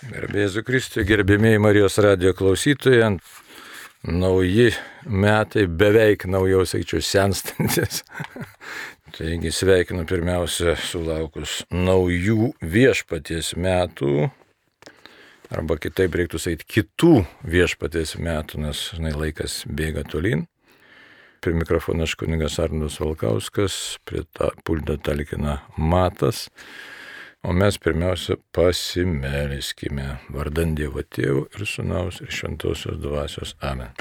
Gerbėsiu Kristui, gerbėmiai Marijos radio klausytojai, nauji metai, beveik naujau, sakyčiau, senstantis. Taigi sveikinu pirmiausia sulaukus naujų viešpaties metų, arba kitaip reiktų sakyti, kitų viešpaties metų, nes, žinai, laikas bėga tolin. Prie mikrofono aš kunigas Arnus Valkauskas, prie ta, pulto talkina Matas. O mes pirmiausia pasimeliskime vardant Dievo Tėvų ir Sūnaus ir Šventosios Dvasios. Amen.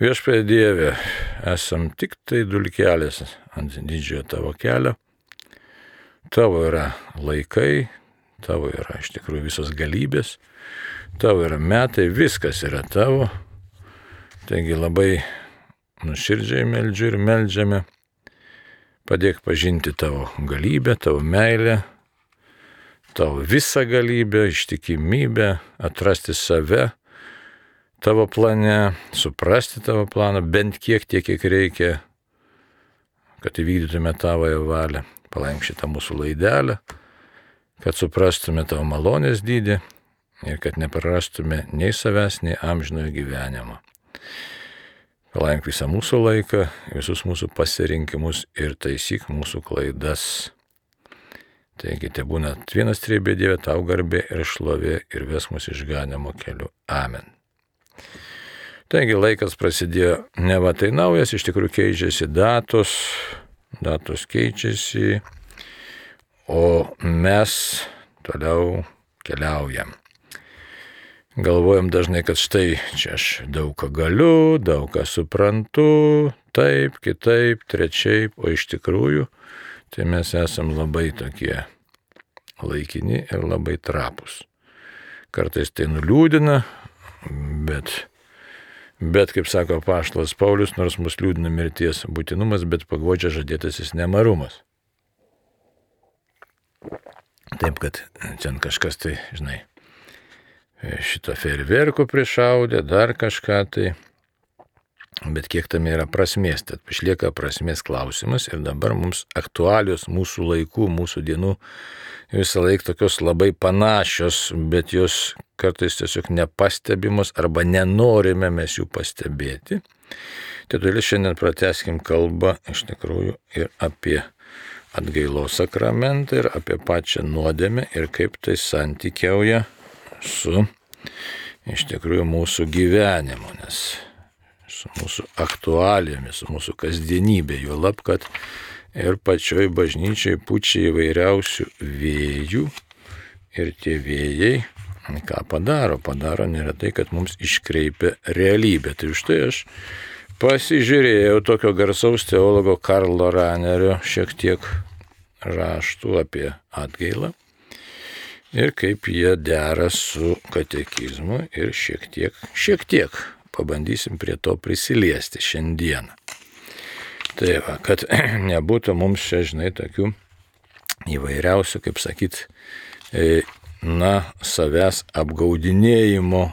Viešpatie Dieve, esam tik tai dulkelės ant didžiojo tavo kelio. Tavo yra laikai, tavo yra iš tikrųjų visos galybės, tavo yra metai, viskas yra tavo. Taigi labai nuširdžiai meldžiu ir meldžiame. Padėk pažinti tavo galybę, tavo meilę, tavo visą galybę, ištikimybę, atrasti save tavo plane, suprasti tavo planą bent kiek, tiek, kiek reikia, kad įvykdytume tavoją valią. Palaimk šitą mūsų laidelę, kad suprastume tavo malonės dydį ir kad neprarastume nei savęs, nei amžinojo gyvenimo. Palaimk visą mūsų laiką, visus mūsų pasirinkimus ir taisyk mūsų klaidas. Taigi, te būna vienas trybė Dieve, tau garbė ir šlovė ir ves mus išganimo keliu. Amen. Taigi laikas prasidėjo ne va tai naujas, iš tikrųjų keičiasi datos, datos keičiasi, o mes toliau keliaujam. Galvojam dažnai, kad štai čia aš daug ką galiu, daug ką suprantu, taip, kitaip, trečiaip, o iš tikrųjų tai mes esam labai tokie laikini ir labai trapus. Kartais tai nuliūdina, bet, bet kaip sako Paštas Paulius, nors mus liūdina mirties būtinumas, bet pagodžia žadėtasis nemarumas. Taip, kad čia kažkas tai, žinai, šitą ferverkų prišaudė, dar kažką tai. Bet kiek tame yra prasmės, tad išlieka prasmės klausimas ir dabar mums aktualios mūsų laikų, mūsų dienų visą laiką tokios labai panašios, bet jos kartais tiesiog nepastebimos arba nenorime mes jų pastebėti. Todėl šiandien prateskim kalbą iš tikrųjų ir apie atgailos sakramentą ir apie pačią nuodėmę ir kaip tai santykiauja su iš tikrųjų mūsų gyvenimu, nes su mūsų aktualijomis, su mūsų kasdienybė, jo lab, kad ir pačioj bažnyčiai pučia įvairiausių vėjų ir tie vėjai, ką padaro, padaro neretai, kad mums iškreipia realybę. Tai už tai aš pasižiūrėjau tokio garsaus teologo Karlo Ranerio šiek tiek raštų apie atgailą ir kaip jie dera su katekizmu ir šiek tiek, šiek tiek pabandysim prie to prisiliesti šiandieną. Tai va, kad nebūtų mums čia, žinai, tokių įvairiausių, kaip sakyt, e, na, savęs apgaudinėjimo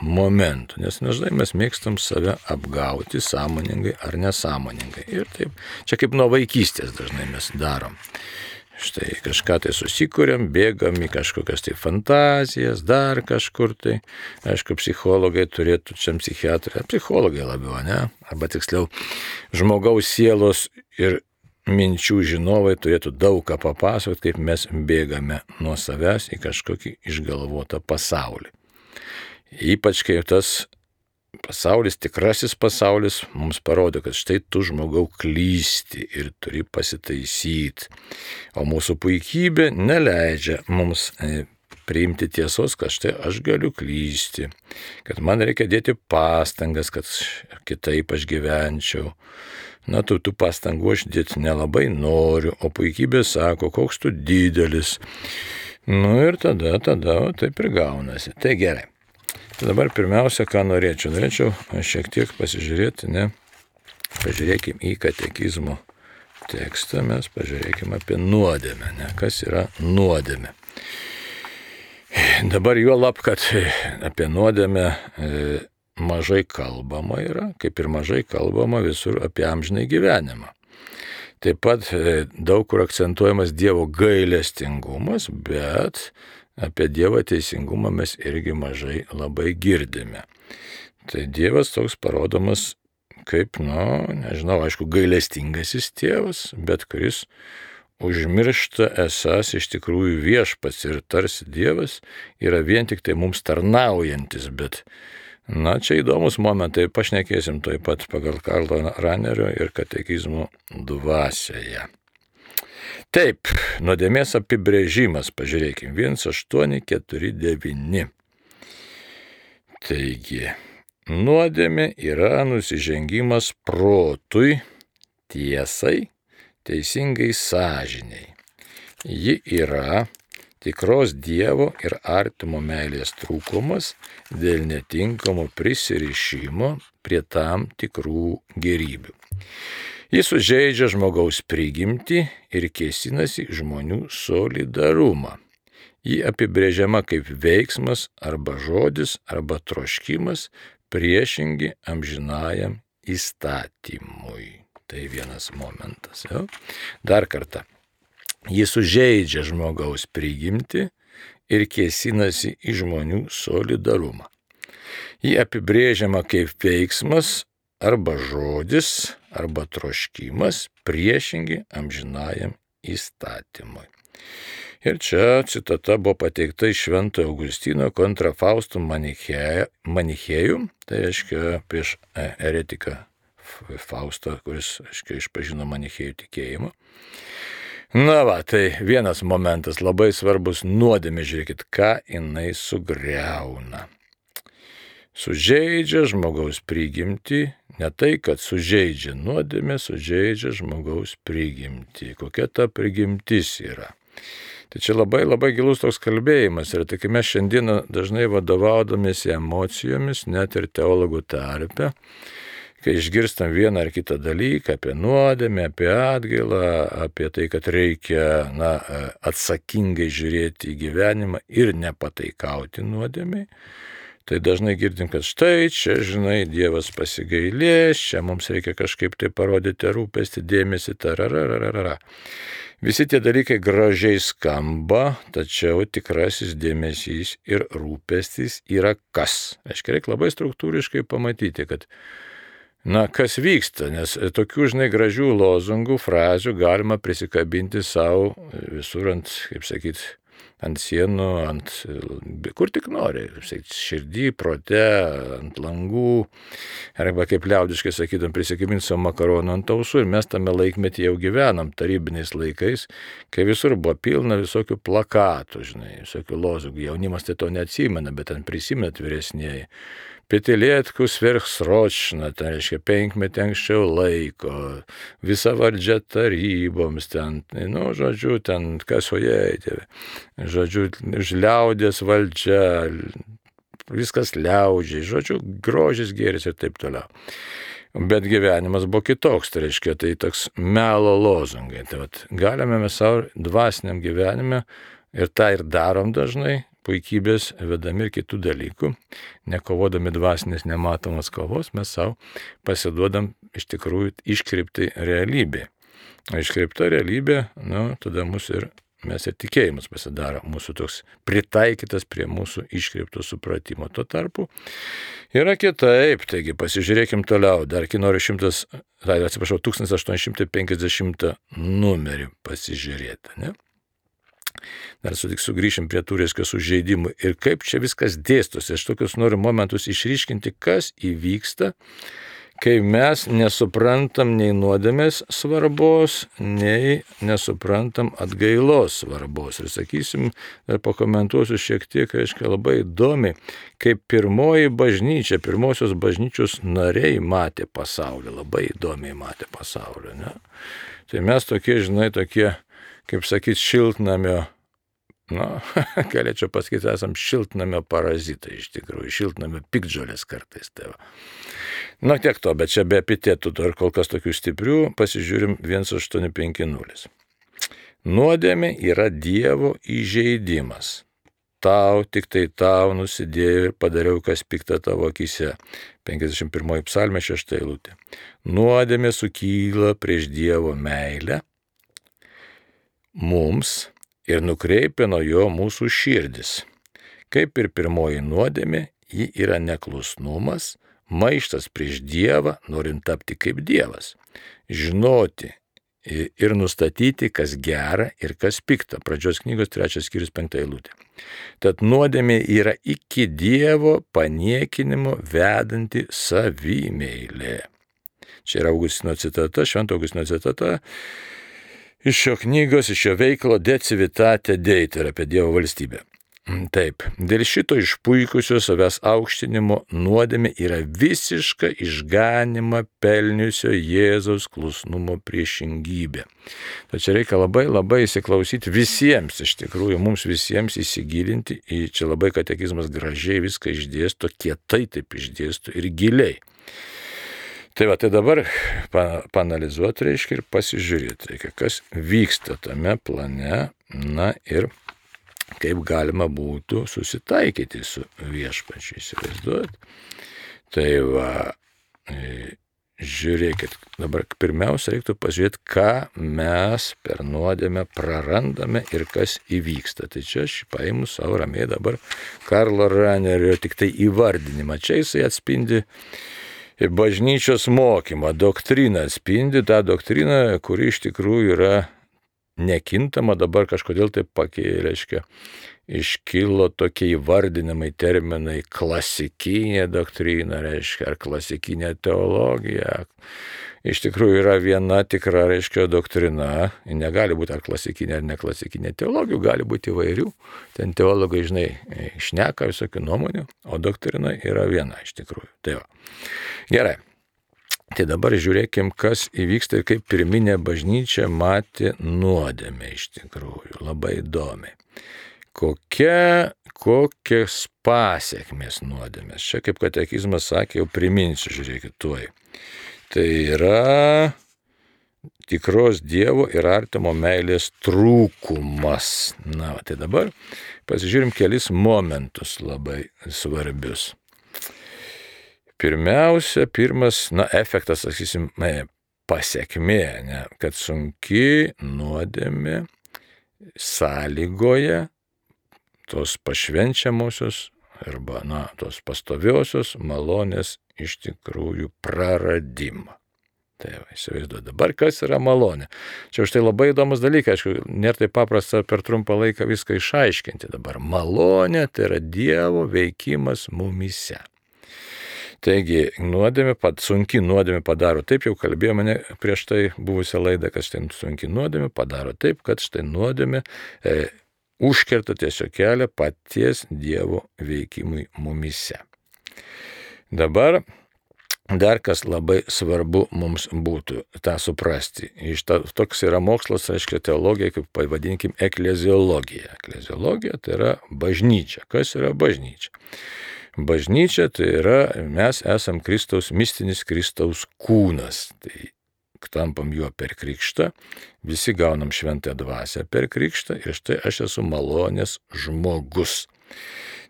momentų, nes dažnai mes mėgstam save apgauti sąmoningai ar nesąmoningai. Ir taip, čia kaip nuo vaikystės dažnai mes darom. Štai kažką tai susikūrėm, bėgam į kažkokias tai fantazijas, dar kažkur tai. Aišku, psichologai turėtų, čia psichiatrai, psichologai labiau, ne? Arba tiksliau, žmogaus sielos ir minčių žinovai turėtų daug ką papasakoti, kaip mes bėgame nuo savęs į kažkokį išgalvotą pasaulį. Ypač kai tas pasaulis, tikrasis pasaulis mums parodo, kad štai tu žmogau klysti ir turi pasitaisyti. O mūsų puikybė neleidžia mums e, priimti tiesos, kad štai aš galiu klysti, kad man reikia dėti pastangas, kad kitaip aš gyvenčiau. Na, tu tų pastangų aš dėti nelabai noriu, o puikybė sako, koks tu didelis. Nu ir tada, tada taip ir gaunasi. Tai gerai. Tai dabar pirmiausia, ką norėčiau, norėčiau šiek tiek pasižiūrėti, ne, pažiūrėkime į katekizmo tekstą, mes pažiūrėkime apie nuodėmę, ne, kas yra nuodėmė. Dabar juo lab, kad apie nuodėmę e, mažai kalbama yra, kaip ir mažai kalbama visur apie amžinai gyvenimą. Taip pat e, daug kur akcentuojamas Dievo gailestingumas, bet apie Dievo teisingumą mes irgi mažai labai girdime. Tai Dievas toks parodomas kaip, nu, nežinau, aišku, gailestingasis tėvas, bet kuris užmiršta esas iš tikrųjų viešpats ir tarsi Dievas yra vien tik tai mums tarnaujantis, bet, na, čia įdomus momentai, pašnekėsim taip pat pagal Karlo Ranerio ir katekizmų dvasioje. Taip, nuodėmės apibrėžimas, pažiūrėkime, 1849. Taigi, nuodėmė yra nusižengimas protui, tiesai, teisingai sąžiniai. Ji yra tikros Dievo ir artimo meilės trūkumas dėl netinkamo prisirišimo prie tam tikrų gerybių. Jis sužeidžia žmogaus prigimtį ir kėsinasi žmonių solidarumą. Ji apibrėžiama kaip veiksmas arba žodis arba troškimas priešingi amžinajam įstatymui. Tai vienas momentas. Jo? Dar kartą. Jis sužeidžia žmogaus prigimti ir kėsinasi į žmonių solidarumą. Ji apibrėžiama kaip veiksmas arba žodis, arba troškimas priešingi amžinajam įstatymui. Ir čia citata buvo pateikta iš Šventojo Augustino kontra Faustų manichėjų, tai reiškia prieš e, eretiką Faustą, kuris, aiškiai, išpažino manichėjų tikėjimą. Na va, tai vienas momentas labai svarbus nuodėmė, žiūrėkit, ką jinai sugriauna. Sužeidžia žmogaus prigimti Ne tai, kad sužeidžia nuodėmė, sužeidžia žmogaus prigimtį. Kokia ta prigimtis yra. Tai čia labai labai gilus toks kalbėjimas ir kai mes šiandieną dažnai vadovaudomės emocijomis, net ir teologų tarpe, kai išgirstam vieną ar kitą dalyką apie nuodėmę, apie atgailą, apie tai, kad reikia na, atsakingai žiūrėti į gyvenimą ir nepataikauti nuodėmiai, Tai dažnai girdim, kad štai čia, žinai, Dievas pasigailės, čia mums reikia kažkaip tai parodyti rūpestį, dėmesį, tararararara. Visi tie dalykai gražiai skamba, tačiau tikrasis dėmesys ir rūpestis yra kas. Aiškiai, reikia labai struktūriškai pamatyti, kad, na, kas vyksta, nes tokių, žinai, gražių lozungų, frazių galima prisikabinti savo visur ant, kaip sakyti, ant sienų, ant kur tik nori, širdį, prote, ant langų, arba kaip liaudiškai sakydam, prisikabinti savo makaronų ant ausų ir mes tame laikmetį jau gyvenam, tarybiniais laikais, kai visur buvo pilna visokių plakatų, žinai, visokių lozungų, jaunimas tai to neatsimena, bet ten prisimenat vyresnėji. Pitilėtkų sverchsročna, tai reiškia penkmetį anksčiau laiko, visa valdžia taryboms ten, nu, žodžiu, ten kasoje, žodžiu, žliaudės valdžia, viskas liaudžiai, žodžiu, grožis gėris ir taip toliau. Bet gyvenimas buvo kitoks, tai reiškia, tai toks melo lozungai. Tai vat, galime mes savo dvasiniam gyvenime ir tą ir darom dažnai, puikybės, vedami ir kitų dalykų, nekovodami dvasinės nematomos kovos, mes savo pasiduodam iš tikrųjų iškreiptai realybė. O iškreipta realybė, nu, tada mūsų ir mes ir tikėjimas pasidaro mūsų toks pritaikytas prie mūsų iškreipto supratimo. Tuo tarpu yra kitaip, taigi pasižiūrėkim toliau, dar noriu 100, tai atsiprašau, 1850 numerį pasižiūrėti. Ne? Dar sugrįšim prie tų reiškia sužeidimų ir kaip čia viskas dėstosi. Aš tokius noriu momentus išryškinti, kas įvyksta, kai mes nesuprantam nei nuodėmės svarbos, nei nesuprantam atgailos svarbos. Ir sakysim, dar pakomentuosiu šiek tiek, aiškiai, labai įdomi, kaip pirmoji bažnyčia, pirmosios bažnyčios nariai matė pasaulį, labai įdomiai matė pasaulį. Ne? Tai mes tokie, žinai, tokie kaip sakyt, šiltnamio, na, galėčiau pasakyti, esam šiltnamio parazitai iš tikrųjų, šiltnamio pikdžiolės kartais tėva. Na tiek to, bet čia be epitėtų dar kol kas tokių stiprių, pasižiūrim 1850. Nuodėmė yra Dievo įžeidimas. Tau, tik tai tau nusidėjau ir padariau, kas pikta tavo akise. 51 psalmė 6 eilutė. Nuodėmė sukyla prieš Dievo meilę mums ir nukreipia nuo jo mūsų širdis. Kaip ir pirmoji nuodėmė, ji yra neklusnumas, maištas prieš Dievą, norint tapti kaip Dievas. Žinoti ir nustatyti, kas gera ir kas pikta. Pradžios knygos trečias skyrius penktą eilutę. Tad nuodėmė yra iki Dievo paniekinimo vedanti savimeilė. Čia yra Augustino citata, Švento Augustino citata. Iš šio knygos, iš šio veiklo De civitate dei, tai yra apie Dievo valstybę. Taip, dėl šito išpuikusio savęs aukštinimo nuodėmė yra visiška išganimą pelniusio Jėzaus klusnumo priešingybė. Tačiau reikia labai labai įsiklausyti visiems, iš tikrųjų, mums visiems įsigilinti į čia labai katekizmas gražiai viską išdėsto, kietai taip išdėsto ir giliai. Tai va, tai dabar panalizuoti reiškia ir pasižiūrėti reikia, kas vyksta tame plane, na ir kaip galima būtų susitaikyti su viešpačiu, įsivaizduot. Tai va, e, žiūrėkit, dabar pirmiausia reiktų pažiūrėti, ką mes per nuodėmę prarandame ir kas įvyksta. Tai čia aš paimu savo ramiai dabar Karlo Ranerio tik tai įvardinimą. Čia jisai atspindi bažnyčios mokymą, doktriną atspindi tą doktriną, kuri iš tikrųjų yra nekintama, dabar kažkodėl taip pakeiė, reiškia, iškilo tokie įvardinimai terminai klasikinė doktrina, reiškia, ar klasikinė teologija. Iš tikrųjų yra viena tikra, reiškia, doktrina, negali būti ar klasikinė, ar neklasikinė teologijų, gali būti įvairių. Ten teologai, žinai, išneka visokių nuomonių, o doktrina yra viena iš tikrųjų. Tai va. Gerai. Tai dabar žiūrėkim, kas įvyksta ir kaip pirminė bažnyčia matė nuodėmę iš tikrųjų. Labai įdomiai. Kokia, kokias pasiekmes nuodėmės. Čia kaip katekizmas sakė, jau priminsiu, žiūrėkit tuoj. Tai yra tikros Dievo ir artimo meilės trūkumas. Na, tai dabar pasižiūrim kelis momentus labai svarbius. Pirmiausia, pirmas, na, efektas, sakysim, pasiekmė, ne, kad sunki nuodėmė sąlygoja tos pašvenčiamosios arba, na, tos pastoviosios malonės iš tikrųjų praradimą. Tai va, įsivaizduoju dabar, kas yra malonė. Čia už tai labai įdomus dalykas, aišku, nėra taip paprasta per trumpą laiką viską išaiškinti dabar. Malonė tai yra Dievo veikimas mumise. Taigi, nuodėmė, sunki nuodėmė padaro taip, jau kalbėjo mane prieš tai buvusią laidą, kad štai sunki nuodėmė padaro taip, kad štai nuodėmė e, užkerta tiesiog kelią paties Dievo veikimui mumise. Dabar Dar kas labai svarbu mums būtų tą suprasti. Iš to, toks yra mokslas, aiškiai, teologija, kaip pavadinkim, ekleziologija. Ekleziologija tai yra bažnyčia. Kas yra bažnyčia? Bažnyčia tai yra, mes esam Kristaus, mistinis Kristaus kūnas. Tai tampam juo per krikštą, visi gaunam šventą dvasę per krikštą ir štai aš esu malonės žmogus.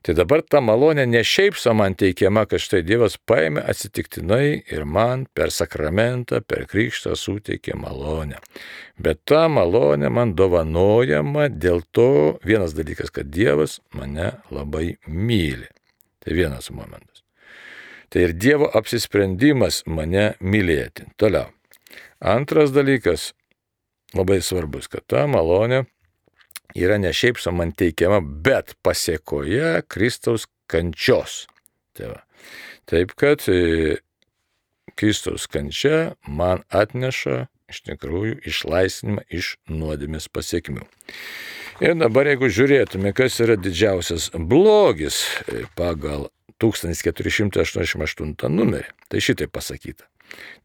Tai dabar ta malonė ne šiaip sa man teikiama, kad štai Dievas paėmė atsitiktinai ir man per sakramentą, per krikštą suteikė malonę. Bet ta malonė man dovanojama dėl to vienas dalykas, kad Dievas mane labai myli. Tai vienas momentas. Tai ir Dievo apsisprendimas mane mylėti. Toliau. Antras dalykas, labai svarbus, kad ta malonė yra ne šiaip su man teikiama, bet pasiekoje Kristaus kančios. Tai va. Taip kad e, Kristaus kančia man atneša iš tikrųjų išlaisvinimą iš nuodėmės pasiekmių. Ir dabar jeigu žiūrėtume, kas yra didžiausias blogis e, pagal 1488 numerį, tai šitai pasakyta.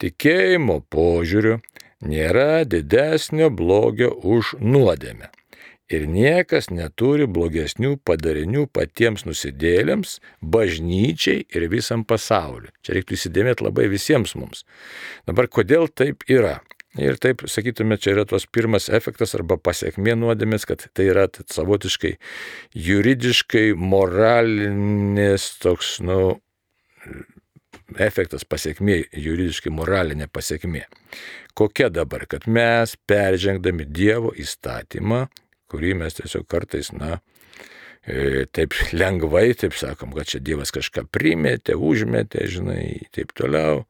Tikėjimo požiūriu nėra didesnio blogio už nuodėmę. Ir niekas neturi blogesnių padarinių patiems nusidėlėms, bažnyčiai ir visam pasauliu. Čia reiktų įsidėmėti labai visiems mums. Dabar kodėl taip yra? Ir taip, sakytume, čia yra tos pirmas efektas arba pasiekmė nuodėmės, kad tai yra savotiškai juridiškai, moralinės toks, nu, efektas pasiekmė, juridiškai moralinė pasiekmė. Kokia dabar, kad mes peržengdami Dievo įstatymą, kurį mes tiesiog kartais, na, e, taip lengvai, taip sakom, kad čia Dievas kažką primėtė, užmetė, žinai, taip toliau.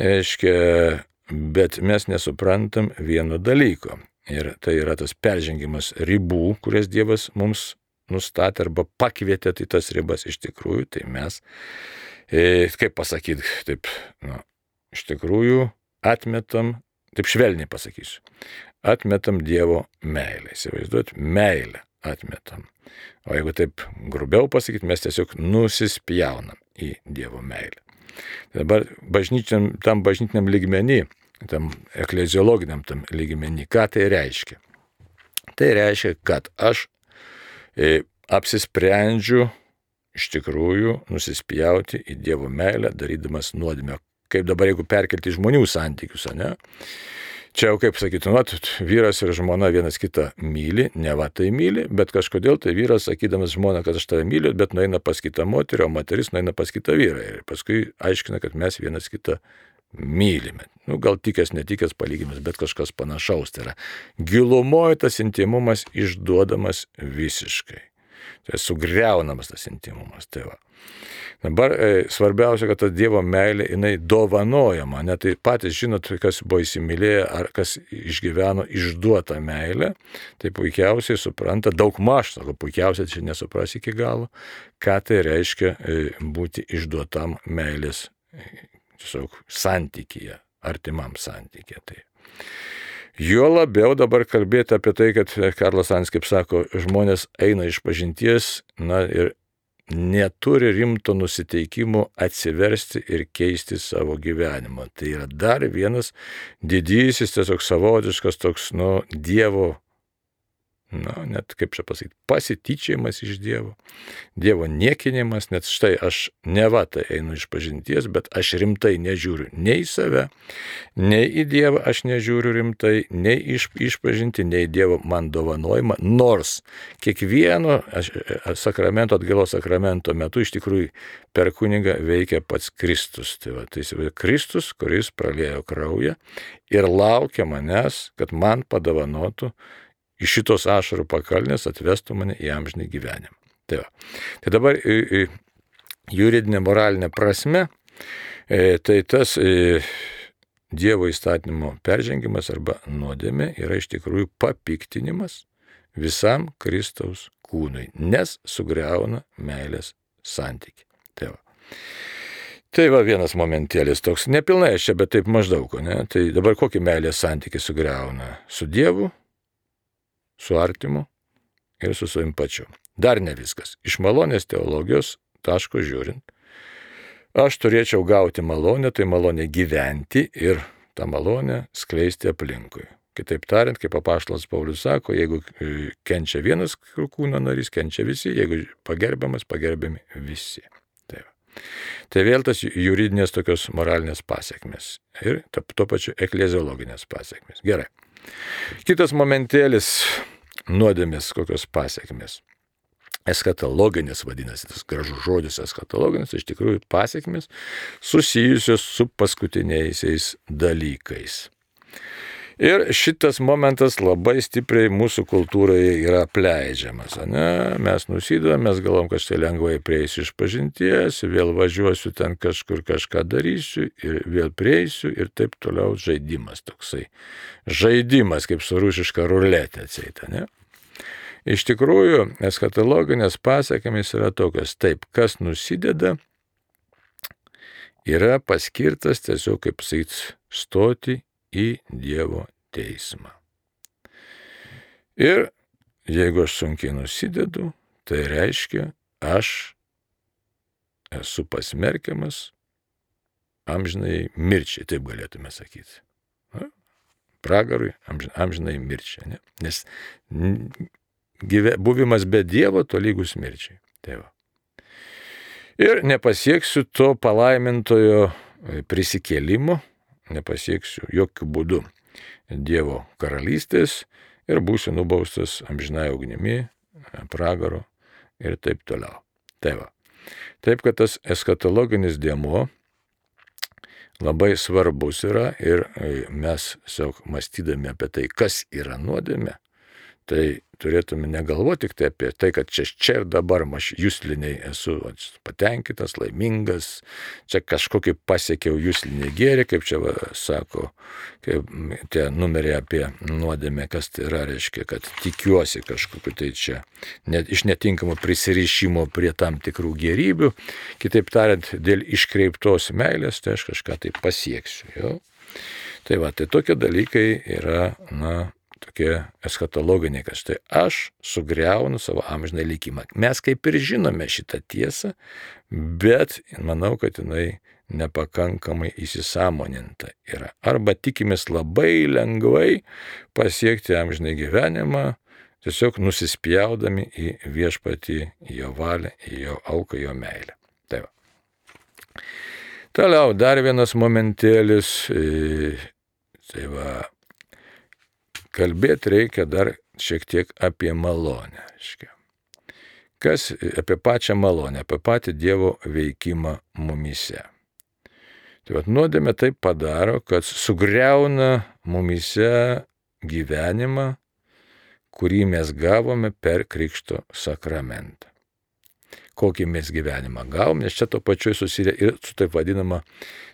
Aiškia, bet mes nesuprantam vieno dalyko. Ir tai yra tas peržengimas ribų, kurias Dievas mums nustatė arba pakvietė tai tas ribas iš tikrųjų, tai mes, kaip pasakyti, taip, nu, iš tikrųjų atmetam, taip švelniai pasakysiu, atmetam Dievo meilę. Įsivaizduot, meilę atmetam. O jeigu taip grubiau pasakyti, mes tiesiog nusispjaunam į Dievo meilę. Tai dabar bažnyčiam, tam bažnytiniam lygmenį, tam ekleziologiniam tam lygmenį, ką tai reiškia? Tai reiškia, kad aš e, apsisprendžiu iš tikrųjų nusispjauti į Dievo meilę, darydamas nuodėmę. Kaip dabar, jeigu perkelti žmonių santykius, ne? Čia jau kaip sakytum, nu, vyras ir žmona vienas kitą myli, ne va tai myli, bet kažkodėl tai vyras, sakydamas žmona, kad aš tave myliu, bet nueina pas kitą moterį, o moteris nueina pas kitą vyrą. Ir paskui aiškina, kad mes vienas kitą mylime. Nu, gal tikęs, netikęs palygimas, bet kažkas panašaus. Tai yra gilumoje tas intimumas išduodamas visiškai. Tai sugriaunamas tas intimumas. Tai va. Dabar e, svarbiausia, kad ta Dievo meilė, jinai dovanojama, net tai patys žinot, kas buvo įsimylėję ar kas išgyveno išduotą meilę, tai puikiausiai supranta, daug maž, sako, puikiausiai čia nesupras iki galo, ką tai reiškia e, būti išduotam meilės, e, tiesiog santykyje, artimam santykyje. Tai. Jo labiau dabar kalbėti apie tai, kad Karlas Ans, kaip sako, žmonės eina iš pažinties, na ir neturi rimto nusiteikimo atsiversti ir keisti savo gyvenimą. Tai yra dar vienas didysis, tiesiog savotiškas toks, nu, Dievo na, net kaip čia pasakyti, pasityčiajimas iš Dievo, Dievo niekinimas, net štai aš ne va tai einu iš pažinties, bet aš rimtai nežiūriu nei į save, nei į Dievą aš nežiūriu rimtai, nei iš, išpažinti, nei Dievo man dovanojimą, nors kiekvieno aš, sakramento, atgalos sakramento metu iš tikrųjų per kunigą veikia pats Kristus. Tai va, tai Kristus, kuris pralėjo kraują ir laukia manęs, kad man padovanotų iš šitos ašarų pakalnės atvestų mane į amžinį gyvenimą. Tai, va. tai dabar juridinė moralinė prasme, e, tai tas e, Dievo įstatymo peržengimas arba nuodėmė yra iš tikrųjų papiktinimas visam Kristaus kūnui, nes sugriauna meilės santyki. Tai va. Tai va vienas momentėlis toks, nepilnai aš čia, bet taip maždaug, ne? Tai dabar kokį meilės santyki sugriauna? Su Dievu, su artimu ir su savim pačiu. Dar ne viskas. Iš malonės teologijos taško žiūrint, aš turėčiau gauti malonę, tai malonę gyventi ir tą malonę skleisti aplinkui. Kitaip tariant, kaip apaštalas Paulius sako, jeigu e, kenčia vienas kūno narys, kenčia visi, jeigu pagerbiamas, pagerbiami visi. Tai, va. tai vėl tas juridinės tokios moralinės pasiekmes ir tuo pačiu ekleziologinės pasiekmes. Gerai. Kitas momentėlis nuodėmės kokios pasiekmes. Eskatologinės vadinasi, tas gražus žodis eskatologinės, iš tikrųjų pasiekmes susijusios su paskutiniaisiais dalykais. Ir šitas momentas labai stipriai mūsų kultūroje yra apleidžiamas. Ne? Mes nusidom, mes galvom, kad štai lengvai prieisiu iš pažinties, vėl važiuosiu ten kažkur kažką darysiu ir vėl prieisiu ir taip toliau žaidimas toksai. Žaidimas kaip su rušiška ruletė atsieita. Ne? Iš tikrųjų, eskatologinės pasiekmes yra tokios, taip, kas nusideda, yra paskirtas tiesiog, kaip sakyt, stoti į Dievo teismą. Ir jeigu aš sunkiai nusidedu, tai reiškia, aš esu pasmerkiamas amžinai mirčiai, taip galėtume sakyti. Na, pragarui amžinai mirčiai. Ne? Nes gyve, buvimas be Dievo to lygus mirčiai. Tai va. Ir nepasieksiu to palaimintojo prisikėlimo, nepasieksiu jokių būdų Dievo karalystės ir būsiu nubaustas amžinai ugnimi, pragaro ir taip toliau. Tai va. Taip, kad tas eskatologinis dėmuo labai svarbus yra ir e, mes tiesiog mąstydami apie tai, kas yra nuodėmė, Tai turėtume negalvoti tik tai apie tai, kad čia, čia ir dabar aš jūsliniai esu patenkintas, laimingas, čia kažkokį pasiekiau jūslinį gėrį, kaip čia va, sako, kaip tie numeriai apie nuodėmę, kas tai yra, reiškia, kad tikiuosi kažkokiu tai čia net, iš netinkamo prisirišimo prie tam tikrų gerybių, kitaip tariant, dėl iškreiptos meilės, tai aš kažką tai pasieksiu. Jo? Tai va, tai tokie dalykai yra, na, tokie eskatologiniai, kad štai aš sugriaunu savo amžinai likimą. Mes kaip ir žinome šitą tiesą, bet manau, kad jinai nepakankamai įsisamoninta yra. Arba tikimės labai lengvai pasiekti amžinai gyvenimą, tiesiog nusispjaudami į viešpatį, į jo valią, į jo auką, jo meilę. Tai va. Toliau dar vienas momentėlis. E, tai va, kalbėti reikia dar šiek tiek apie malonę. Aiškia. Kas apie pačią malonę, apie patį Dievo veikimą mumise. Tai vad nuodėmė taip padaro, kad sugriauna mumise gyvenimą, kurį mes gavome per Krikšto sakramentą kokį mes gyvenimą gavom, nes čia to pačiu susiję ir su taip vadinama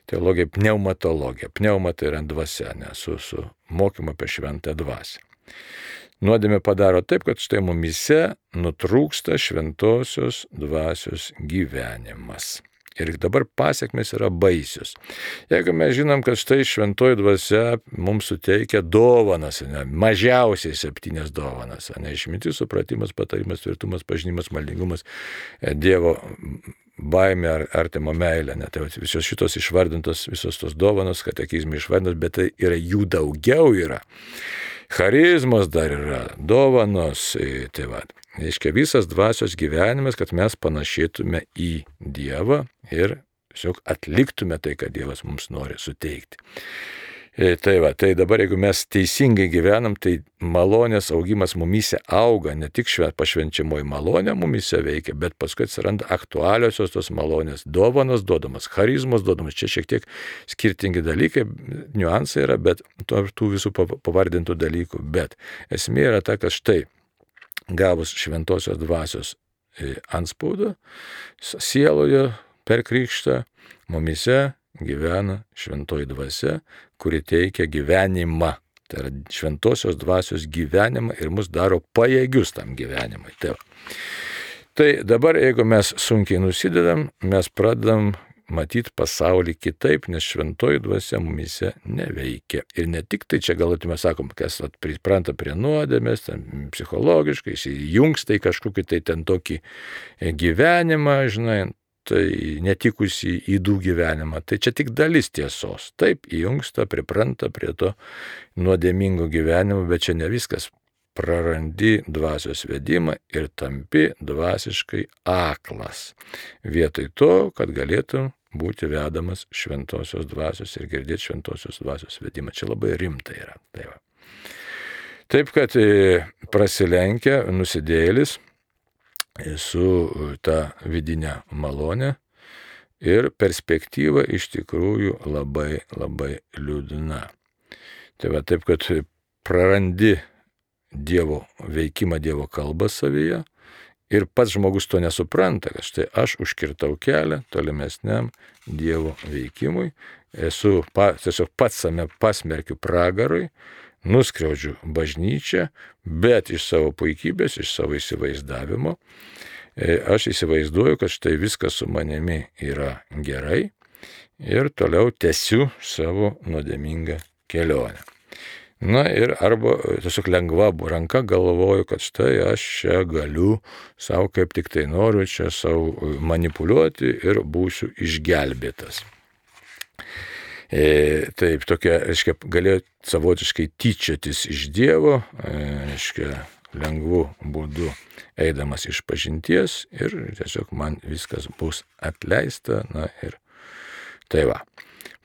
teologija pneumatologija. Pneuma tai yra dvasia, ne su, su mokymu apie šventą dvasę. Nuodėmė padaro taip, kad štai mumise nutrūksta šventosios dvasios gyvenimas. Ir dabar pasiekmes yra baisius. Jeigu mes žinom, kad štai šventoji dvasia mums suteikia dovanas, ne, mažiausiai septynės dovanas, ne išmintis, supratimas, patarimas, tvirtumas, pažinimas, maldingumas, e, Dievo baimė ar artimo meilė. Ne, tai visos šitos išvardintos, visos tos dovanos, katekizmai išvardintos, bet tai yra jų daugiau yra. Charizmos dar yra, dovanos, e, tai va. Reiškia visas dvasios gyvenimas, kad mes panašėtume į Dievą ir tiesiog atliktume tai, ką Dievas mums nori suteikti. E, tai va, tai dabar jeigu mes teisingai gyvenam, tai malonės augimas mumise auga, ne tik pašvenčiamoji malonė mumise veikia, bet paskui atsiranda aktualiosios tos malonės, dovanos duodamas, charizmos duodamas, čia šiek tiek skirtingi dalykai, niuansai yra, bet tų visų pavardintų dalykų, bet esmė yra ta, kad štai gavus šventosios dvasios e, anspaudą, sieloje per krikštą mumise gyvena šventoji dvasia, kuri teikia gyvenimą. Tai yra šventosios dvasios gyvenimą ir mus daro pajėgius tam gyvenimui. Tai, tai dabar, jeigu mes sunkiai nusidedam, mes pradedam matyti pasaulį kitaip, nes šventoji dvasia mumise neveikia. Ir ne tik tai čia galėtume sakom, kas pripranta prie nuodėmės, psichologiškai, įjungs tai kažkokį tai ten tokį e, gyvenimą, žinai, tai netikusi įdų gyvenimą. Tai čia tik dalis tiesos. Taip, įjungsta, pripranta prie to nuodėmingo gyvenimo, bet čia ne viskas prarandi dvasios vedimą ir tampi dvasiškai aklas. Vietoj to, kad galėtum būti vedamas šventosios dvasios ir girdėti šventosios dvasios vedimą. Čia labai rimta yra. Tai va. Taip, kad e, prasilenkia nusidėlis su ta vidinė malonė ir perspektyva iš tikrųjų labai labai liūdna. Tai va taip, kad prarandi Dievo veikimą, Dievo kalbą savyje. Ir pats žmogus to nesupranta, kad štai aš užkirtau kelią tolimesniam Dievo veikimui, esu pa, tiesiog pats same pasmerkiu pragarui, nuskriaudžiu bažnyčią, bet iš savo puikybės, iš savo įsivaizdavimo, e, aš įsivaizduoju, kad štai viskas su manimi yra gerai ir toliau tęsiu savo nuodėmingą kelionę. Na ir arba tiesiog lengva ranka galvoju, kad štai aš čia galiu savo kaip tik tai noriu čia savo manipuliuoti ir būsiu išgelbėtas. E, taip, tokia, reiškia, galėjo savotiškai tyčiotis iš Dievo, e, reiškia, lengvu būdu eidamas iš pažinties ir tiesiog man viskas bus atleista, na ir tai va.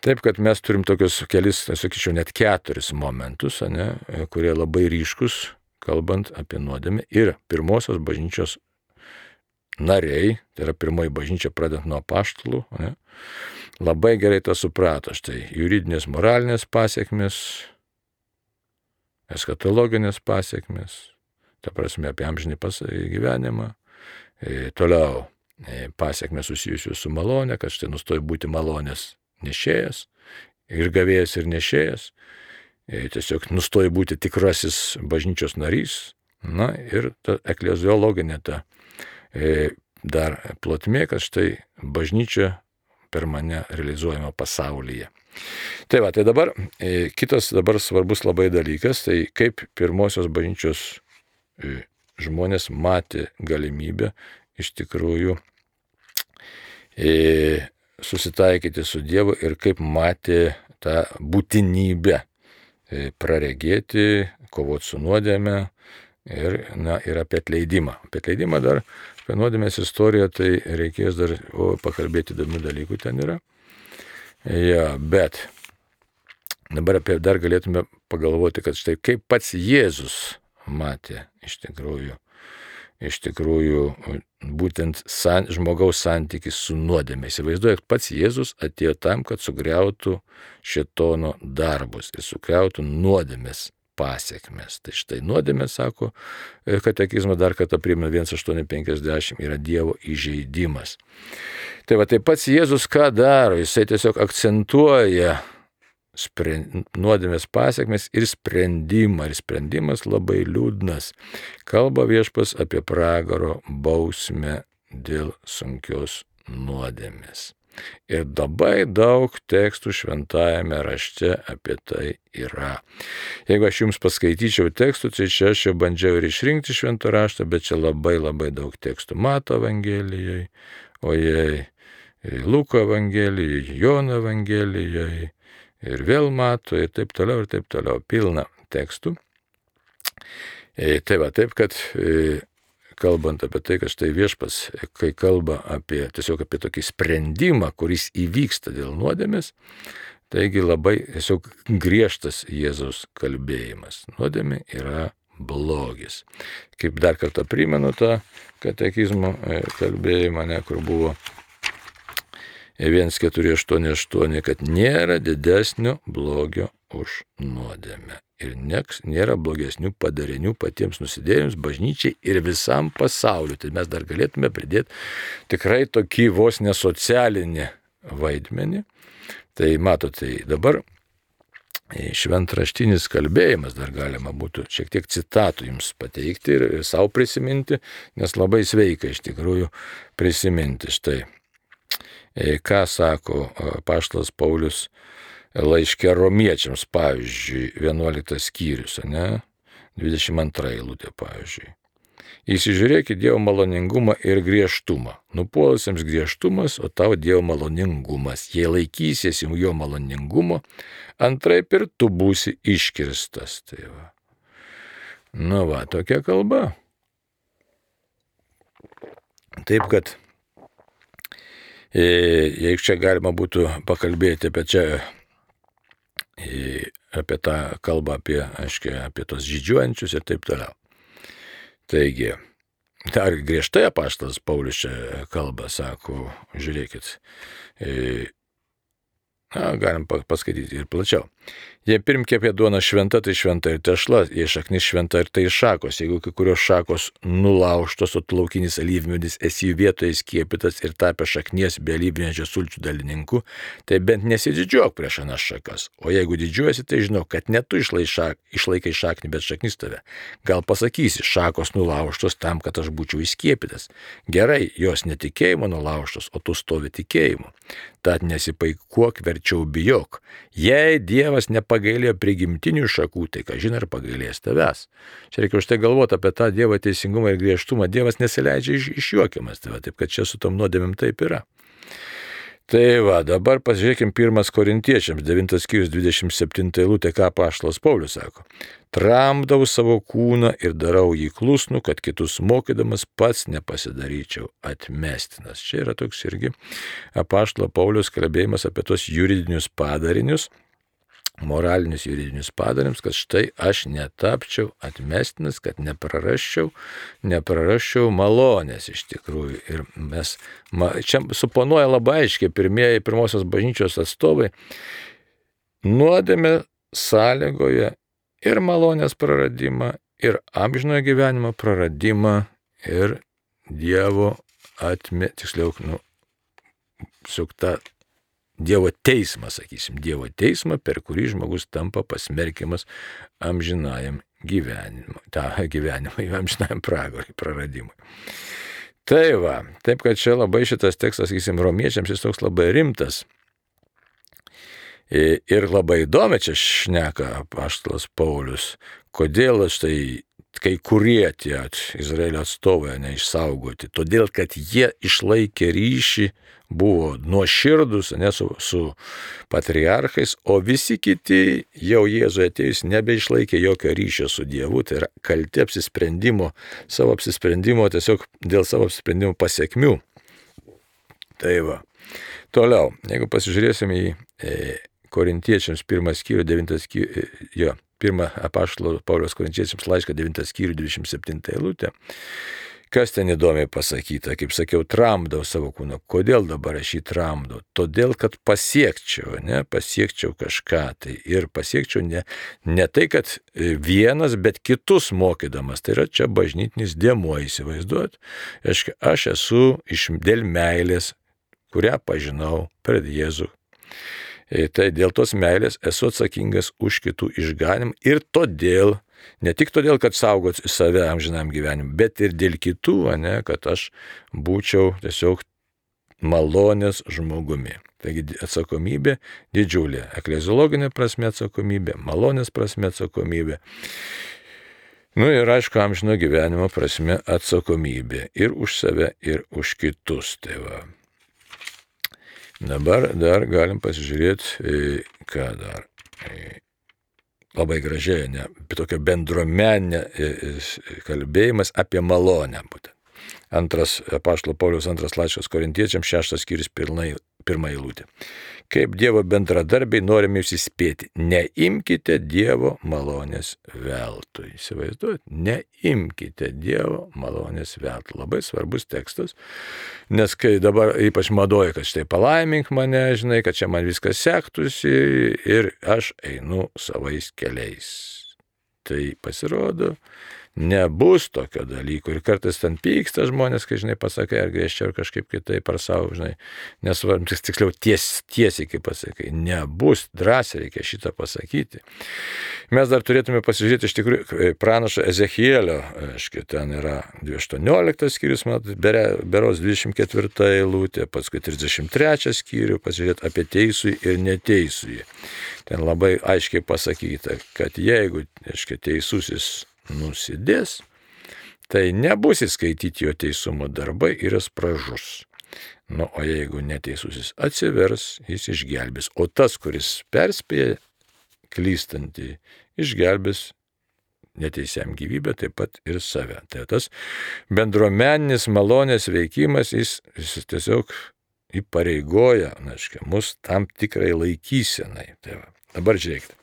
Taip, kad mes turim tokius kelis, sakyčiau, net keturis momentus, ne, kurie labai ryškus, kalbant apie nuodėmę. Ir pirmosios bažnyčios nariai, tai yra pirmoji bažnyčia pradant nuo paštalų, ne, labai gerai tą suprato. Štai juridinės, moralinės pasiekmes, eskatologinės pasiekmes, ta prasme apie amžinį gyvenimą, e, toliau e, pasiekmes susijusius su malonė, kad štai nustoji būti malonės nešėjas, ir gavėjas, ir nešėjas, e, tiesiog nustoji būti tikrasis bažnyčios narys, na ir ta ekleziologinė ta dar plotmė, kad štai bažnyčia per mane realizuojama pasaulyje. Tai va, tai dabar kitas dabar svarbus labai dalykas, tai kaip pirmosios bažnyčios žmonės matė galimybę iš tikrųjų e, susitaikyti su Dievu ir kaip matė tą būtinybę e, praregėti, kovoti su nuodėme ir, na, ir apie atleidimą. Apie atleidimą dar, apie nuodėmės istoriją, tai reikės dar o, pakalbėti įdomių dalykų ten yra. Ja, bet dabar apie dar galėtume pagalvoti, kad štai kaip pats Jėzus matė iš tikrųjų, iš tikrųjų būtent san, žmogaus santykis su nuodėmė. Įsivaizduoju, pats Jėzus atėjo tam, kad sugriautų šitono darbus ir sugriautų nuodėmės pasiekmes. Tai štai nuodėmė, sako katekizmo dar kartą primena 1850, yra Dievo įžeidimas. Tai va taip pats Jėzus ką daro, jisai tiesiog akcentuoja sprend, nuodėmės pasiekmes ir sprendimą. Ir sprendimas labai liūdnas. Kalba viešpas apie pragaro bausmę dėl sunkios nuodėmės. Ir labai daug tekstų šventajame rašte apie tai yra. Jeigu aš jums paskaityčiau tekstų, tai čia aš jau bandžiau ir išrinkti šventą raštą, bet čia labai labai daug tekstų. Mato Evangelijai, ojei, Luko Evangelijai, Jono Evangelijai, ir vėl mato ir taip toliau ir taip toliau. Pilna tekstų. E, tai va, taip, kad e, kalbant apie tai, kad štai viešpas, kai kalba apie tiesiog apie tokį sprendimą, kuris įvyksta dėl nuodėmės, taigi labai tiesiog griežtas Jėzaus kalbėjimas. Nuodėmė yra blogis. Kaip dar kartą primenu tą katekizmo e, kalbėjimą, ne, kur buvo 1488, kad nėra didesnio blogio už nuodėmę. Ir nieks nėra blogesnių padarinių patiems nusidėjams, bažnyčiai ir visam pasauliu. Tai mes dar galėtume pridėti tikrai tokį vos nesocialinį vaidmenį. Tai matote, tai dabar šventraštinis kalbėjimas dar galima būtų šiek tiek citatų jums pateikti ir savo prisiminti, nes labai sveika iš tikrųjų prisiminti štai E, ką sako e, Paštas Paulius laiškė romiečiams, pavyzdžiui, 11 skyrius, ne? 22 eilutė, pavyzdžiui. Įsižiūrėkit Dievo maloningumą ir griežtumą. Nupuolusiems griežtumas, o tavo Dievo maloningumas. Jei laikysiesi jo maloningumo, antraip ir tu būsi iškirstas. Tai va. Nu va, tokia kalba. Taip kad E, jeigu čia galima būtų pakalbėti apie čia, apie tą kalbą, apie, aiškiai, apie tos žydžiuojančius ir taip toliau. Taigi, dar griežtai apaštas Paulius čia kalba, sako, žiūrėkit, e, na, galim paskaityti ir plačiau. Jei pirmkė apie duoną šventa, tai šventa ir tešla, jei šaknis šventa ir tai šakos, jeigu kai kurios šakos nulauštos, o laukinis alyvmedis esi jų vietoje skiepytas ir tapę šaknies be alyvmedžio sulčių dalininku, tai bent nesididžiuok prieš anas šakas. O jeigu didžiuosi, tai žinau, kad ne tu šak, išlaikai šaknį, bet šaknis tave. Gal pasakysi, šakos nulauštos tam, kad aš būčiau įskiepytas. Gerai, jos netikėjimo nulauštos, o tu stovi tikėjimu. Tad nesipaikuok, verčiau bijok. Jei Dievas ne nepagailėjo prigimtinių šakų, tai ką žinai, ar pagailės tavęs. Čia reikia už tai galvoti apie tą Dievo teisingumą ir griežtumą. Dievas nesileidžia iš, išjuokiamas, va, taip kad čia su tom nuodėmėm taip yra. Tai va, dabar pasižiūrėkime 1 Korintiečiams 9 skyrius 27 eilutė, ką Paštas Paulius sako. Tramdau savo kūną ir darau jį klusnų, kad kitus mokydamas pats nepasidaryčiau atmestinas. Čia yra toks irgi apaštalo Paulius kalbėjimas apie tos juridinius padarinius, moralinius juridinius padarinius, kad štai aš netapčiau atmestinas, kad neprarasčiau, neprarasčiau malonės iš tikrųjų. Ir mes ma, čia suponuoja labai aiškiai pirmieji pirmosios bažnyčios atstovai, nuodėmė sąlygoje ir malonės praradimą, ir amžinojo gyvenimo praradimą, ir Dievo atmė, tiksliau, nu, sukta Dievo teismą, sakysim, Dievo teismą, per kurį žmogus tampa pasmerkiamas amžinajam gyvenimui, tą gyvenimą, amžinajam pragarui, praradimui. Tai va, taip kad čia labai šitas tekstas, sakysim, romiečiams jis toks labai rimtas. Ir labai įdomi čia šneka paštalas Paulius, kodėl štai kai kurie tie Izraelio atstovai neišsaugoti, todėl kad jie išlaikė ryšį, buvo nuoširdus ne, su, su patriarchais, o visi kiti jau Jėzui atėjus nebeišlaikė jokio ryšio su Dievu, tai yra kalti apsisprendimo, savo apsisprendimo, tiesiog dėl savo apsisprendimo pasiekmių. Tai va. Toliau, jeigu pasižiūrėsime į e, Korintiečiams pirmas skyrių, devintas skyrių, e, jo, pirmą apaštalo Paulius Korintiečiams laišką 9 skyrių 27 eilutę. Kas ten įdomiai pasakyta, kaip sakiau, tramdau savo kūną. Kodėl dabar aš jį tramdau? Todėl, kad pasiekčiau, ne, pasiekčiau kažką tai. Ir pasiekčiau ne, ne tai, kad vienas, bet kitus mokydamas. Tai yra čia bažnytinis dėmuo įsivaizduot. Aš, aš esu iš dėl meilės, kurią pažinau per Jėzų tai dėl tos meilės esu atsakingas už kitų išganimą ir todėl, ne tik todėl, kad saugot save amžinam gyvenimui, bet ir dėl kitų, ne, kad aš būčiau tiesiog malonės žmogumi. Taigi atsakomybė didžiulė. Ekleziologinė prasme atsakomybė, malonės prasme atsakomybė. Nu ir aišku, amžino gyvenimo prasme atsakomybė ir už save, ir už kitus. Tai va. Dabar dar galim pasižiūrėti, ką dar. Labai gražiai, ne, tokia bendruomenė kalbėjimas apie malonę. Būtent. Antras, Paštlo Paulius antras laiškas korintiečiams, šeštas skyrius pirmą eilutę kaip Dievo bendradarbiai norime jūs įspėti. Neimkite Dievo malonės veltui. Įsivaizduojate, neimkite Dievo malonės veltui. Labai svarbus tekstas, nes kai dabar ypač madoja, kad štai palaimink mane, žinai, kad čia man viskas sektųsi ir aš einu savais keliais. Tai pasirodo, nebus tokio dalyko. Ir kartais ten pyksta žmonės, kai, žinai, pasakai, ar griežčiau, ar kažkaip kitaip, ar savo, žinai, nesvarbu, tiksliau ties, tiesiai, kaip pasakai, nebus, drąsiai reikia šitą pasakyti. Mes dar turėtume pasižiūrėti iš tikrųjų pranašo Ezechielio, aiškiai, ten yra 18 skyrius, mat, beros 24 eilutė, paskui 33 skyrių, pasižiūrėti apie teisų ir neteisų. Ten labai aiškiai pasakyta, kad jeigu, aiškiai, teisusis nusidės, tai nebus įskaityti jo teisumo darbai ir jis pražus. Nu, o jeigu neteisusis atsivers, jis išgelbės. O tas, kuris perspėja klystantį, išgelbės neteisiam gyvybę, taip pat ir save. Tai tas bendruomeninis malonės veikimas, jis, jis tiesiog įpareigoja, na, aiškiai, mus tam tikrai laikysenai. Tai va. Dabar žiūrėkite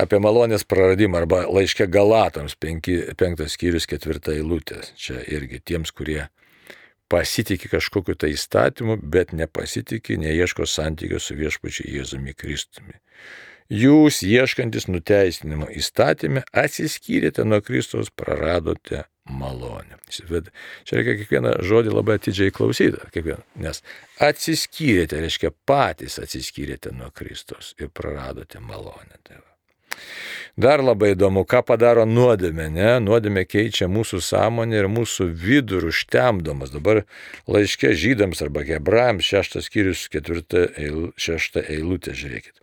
apie malonės praradimą arba laiškė Galatams, penki, penktas skyrius, ketvirta eilutė. Čia irgi tiems, kurie pasitikė kažkokiu tai įstatymu, bet nepasitikė, neieško santykio su viešpačiu Jėzumi Kristumi. Jūs, ieškantis nuteisinimo įstatymę, atsiskyrėte nuo Kristaus, praradote malonę. Čia reikia kiekvieną žodį labai atidžiai klausyti, kiekvieną, nes atsiskyrėte, reiškia patys atsiskyrėte nuo Kristaus ir praradote malonę. Tai. Dar labai įdomu, ką padaro nuodėmė, ne? Nuodėmė keičia mūsų sąmonę ir mūsų vidų užtemdomas. Dabar laiškė žydams arba hebrajams, šeštas skyrius, ketvirta, eil, šešta eilutė, žiūrėkit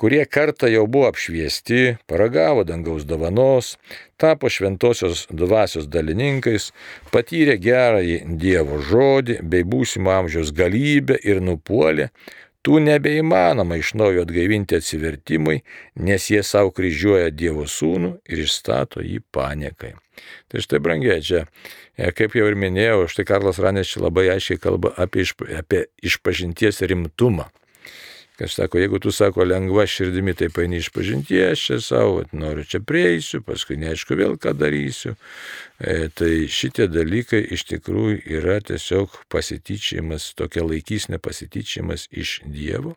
kurie kartą jau buvo apšviesti, paragavo dangaus dovanos, tapo šventosios dvasios dalininkais, patyrė gerąjį Dievo žodį bei būsimo amžiaus galybę ir nupuolė, tų nebeįmanoma iš naujo atgaivinti atsivertimui, nes jie savo kryžiuoja Dievo sūnų ir išstato jį paniekai. Tai štai brangiai čia, e, kaip jau ir minėjau, štai Karlas Ranės čia labai aiškiai kalba apie, išpa, apie išpažinties rimtumą. Kas sako, jeigu tu sako lengva širdimi, tai paini iš pažinties, čia savo, noriu čia prieisiu, paskui neaišku vėl ką darysiu. E, tai šitie dalykai iš tikrųjų yra tiesiog pasityčiamas, tokia laikysnė pasityčiamas iš Dievo.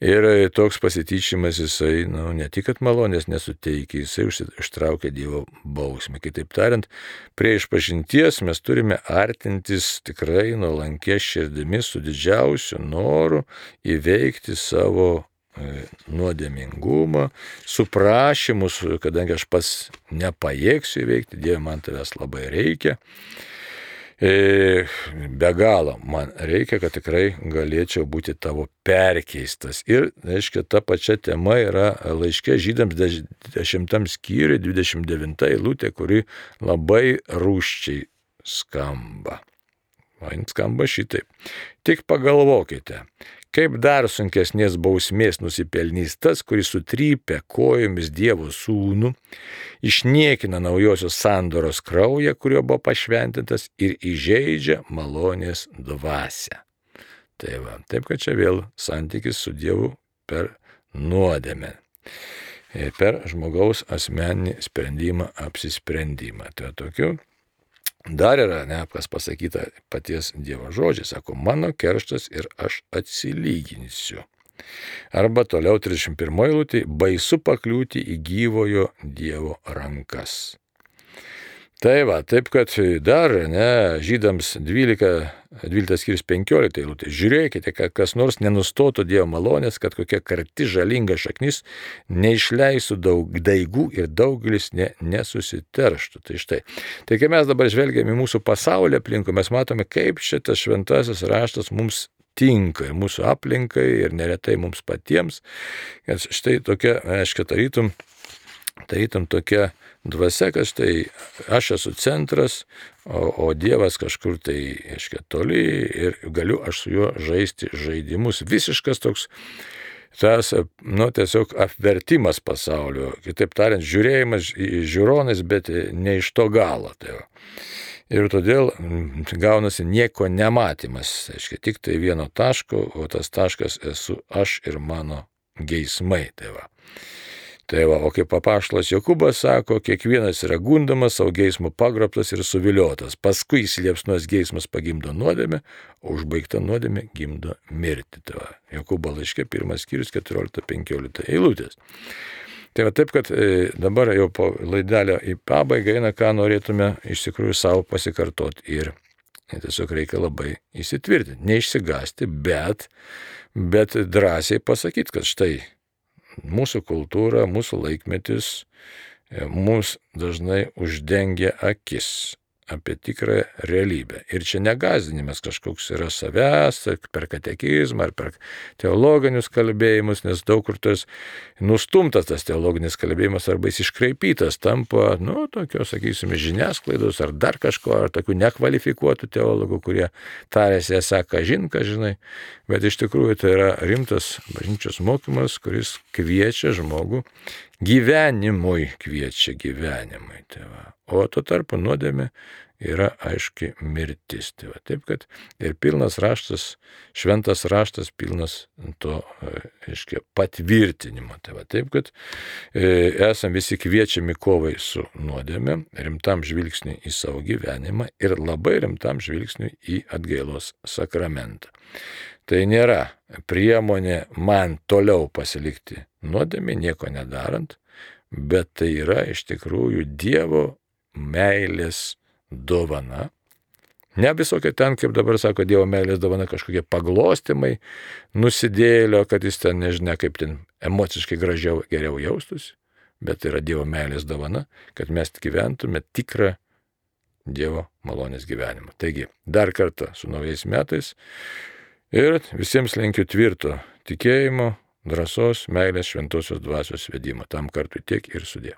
Ir toks pasityčimas jisai, nu, ne tik, kad malonės nesuteikia, jisai užtraukia Dievo bausmę. Kitaip tariant, prie išpažinties mes turime artintis tikrai nuolankė širdimi su didžiausiu noru įveikti savo e, nuodėmingumą, su prašymu, kadangi aš pats nepajėgsiu įveikti, Dieve man tavęs labai reikia. Be galo man reikia, kad tikrai galėčiau būti tavo perkeistas. Ir, aiškiai, ta pačia tema yra laiškė žydams 10 skyriui 29 eilutė, kuri labai rūščiai skamba. Man skamba šitaip. Tik pagalvokite, Kaip dar sunkesnės bausmės nusipelnys tas, kuris sutrypia kojomis Dievo sūnų, išniekina naujosios sandoros kraują, kurio buvo pašventintas ir įžeidžia malonės dvasę. Tai va, taip kad čia vėl santykis su Dievu per nuodėmę per žmogaus asmeninį sprendimą, apsisprendimą. Tai tokiu Dar yra, ne, kas pasakyta paties Dievo žodžiai, sako, mano kerštas ir aš atsilyginsiu. Arba toliau 31 eilutė, baisu pakliūti į gyvojo Dievo rankas. Tai va, taip kad dar, ne, žydams 12, 12 skirs 15 eilutė. Žiūrėkite, kad kas nors nenustotų Dievo malonės, kad kokia karti žalinga šaknis neišleisų daug daigų ir daugelis ne, nesusiterštų. Tai štai. Tai kai mes dabar žvelgiame į mūsų pasaulį aplinkui, mes matome, kaip šitas šventasis raštas mums tinka ir mūsų aplinkai ir neretai mums patiems. Kad štai tokia, aiškiai, tarytum, tarytum tokia dvasia, kad štai aš esu centras, o, o Dievas kažkur tai, aiškiai, toli ir galiu aš su juo žaisti žaidimus. Visiškas toks tas, nu, tiesiog apvertimas pasaulio, kitaip tariant, žiūrėjimas žiūronais, bet ne iš to galo. Tai. Ir todėl gaunasi nieko nematymas, aiškiai, tik tai vieno taško, o tas taškas esu aš ir mano geismai. Tai va. Tai va, o kaip papaštas Jokubas sako, kiekvienas yra gundamas, savo geismo pagrobtas ir suviliotas. Paskui įsiliepsnos geismas pagimdo nuodėmę, o užbaigta nuodėmė gimdo mirtį. Tai va, Jokubo laiškė pirmas skyrius 14-15 eilutės. Tai va taip, kad e, dabar jau po laidelio į pabaigą eina, ką norėtume iš tikrųjų savo pasikartoti. Ir tiesiog reikia labai įsitvirtinti, neišsigasti, bet, bet drąsiai pasakyti, kad štai mūsų kultūra, mūsų laikmetis e, mums dažnai uždengia akis apie tikrą realybę. Ir čia negazinimas kažkoks yra savęs, per katekizmą ar per teologinius kalbėjimus, nes daug kur tas nustumtas tas teologinis kalbėjimas arba jis iškraipytas tampa, nu, tokio, sakysime, žiniasklaidos ar dar kažko, ar tokių nekvalifikuotų teologų, kurie tarėsi esą, ką žin, ką žinai, bet iš tikrųjų tai yra rimtas bažnyčios mokymas, kuris kviečia žmogų gyvenimui, kviečia gyvenimui. Tai va. O tuo tarpu nuodėmė yra aiški mirtis. Tai va, taip kad ir pilnas raštas, šventas raštas pilnas to, aiškiai, patvirtinimo. Tai va, taip kad e, esame visi kviečiami kovai su nuodėmė, rimtam žvilgsniui į savo gyvenimą ir labai rimtam žvilgsniui į atgailos sakramentą. Tai nėra priemonė man toliau pasilikti nuodėmė, nieko nedarant, bet tai yra iš tikrųjų Dievo meilės dovana. Ne visokia ten, kaip dabar sako, Dievo meilės dovana kažkokie paglostimai, nusidėlio, kad jis ten nežinia, kaip ten emociškai gražiau, geriau jaustųsi, bet yra Dievo meilės dovana, kad mes gyventume tikrą Dievo malonės gyvenimą. Taigi, dar kartą su naujais metais ir visiems linkiu tvirto tikėjimo, drąsos, meilės, šventosios dvasios vedimo. Tam kartui tiek ir sudė.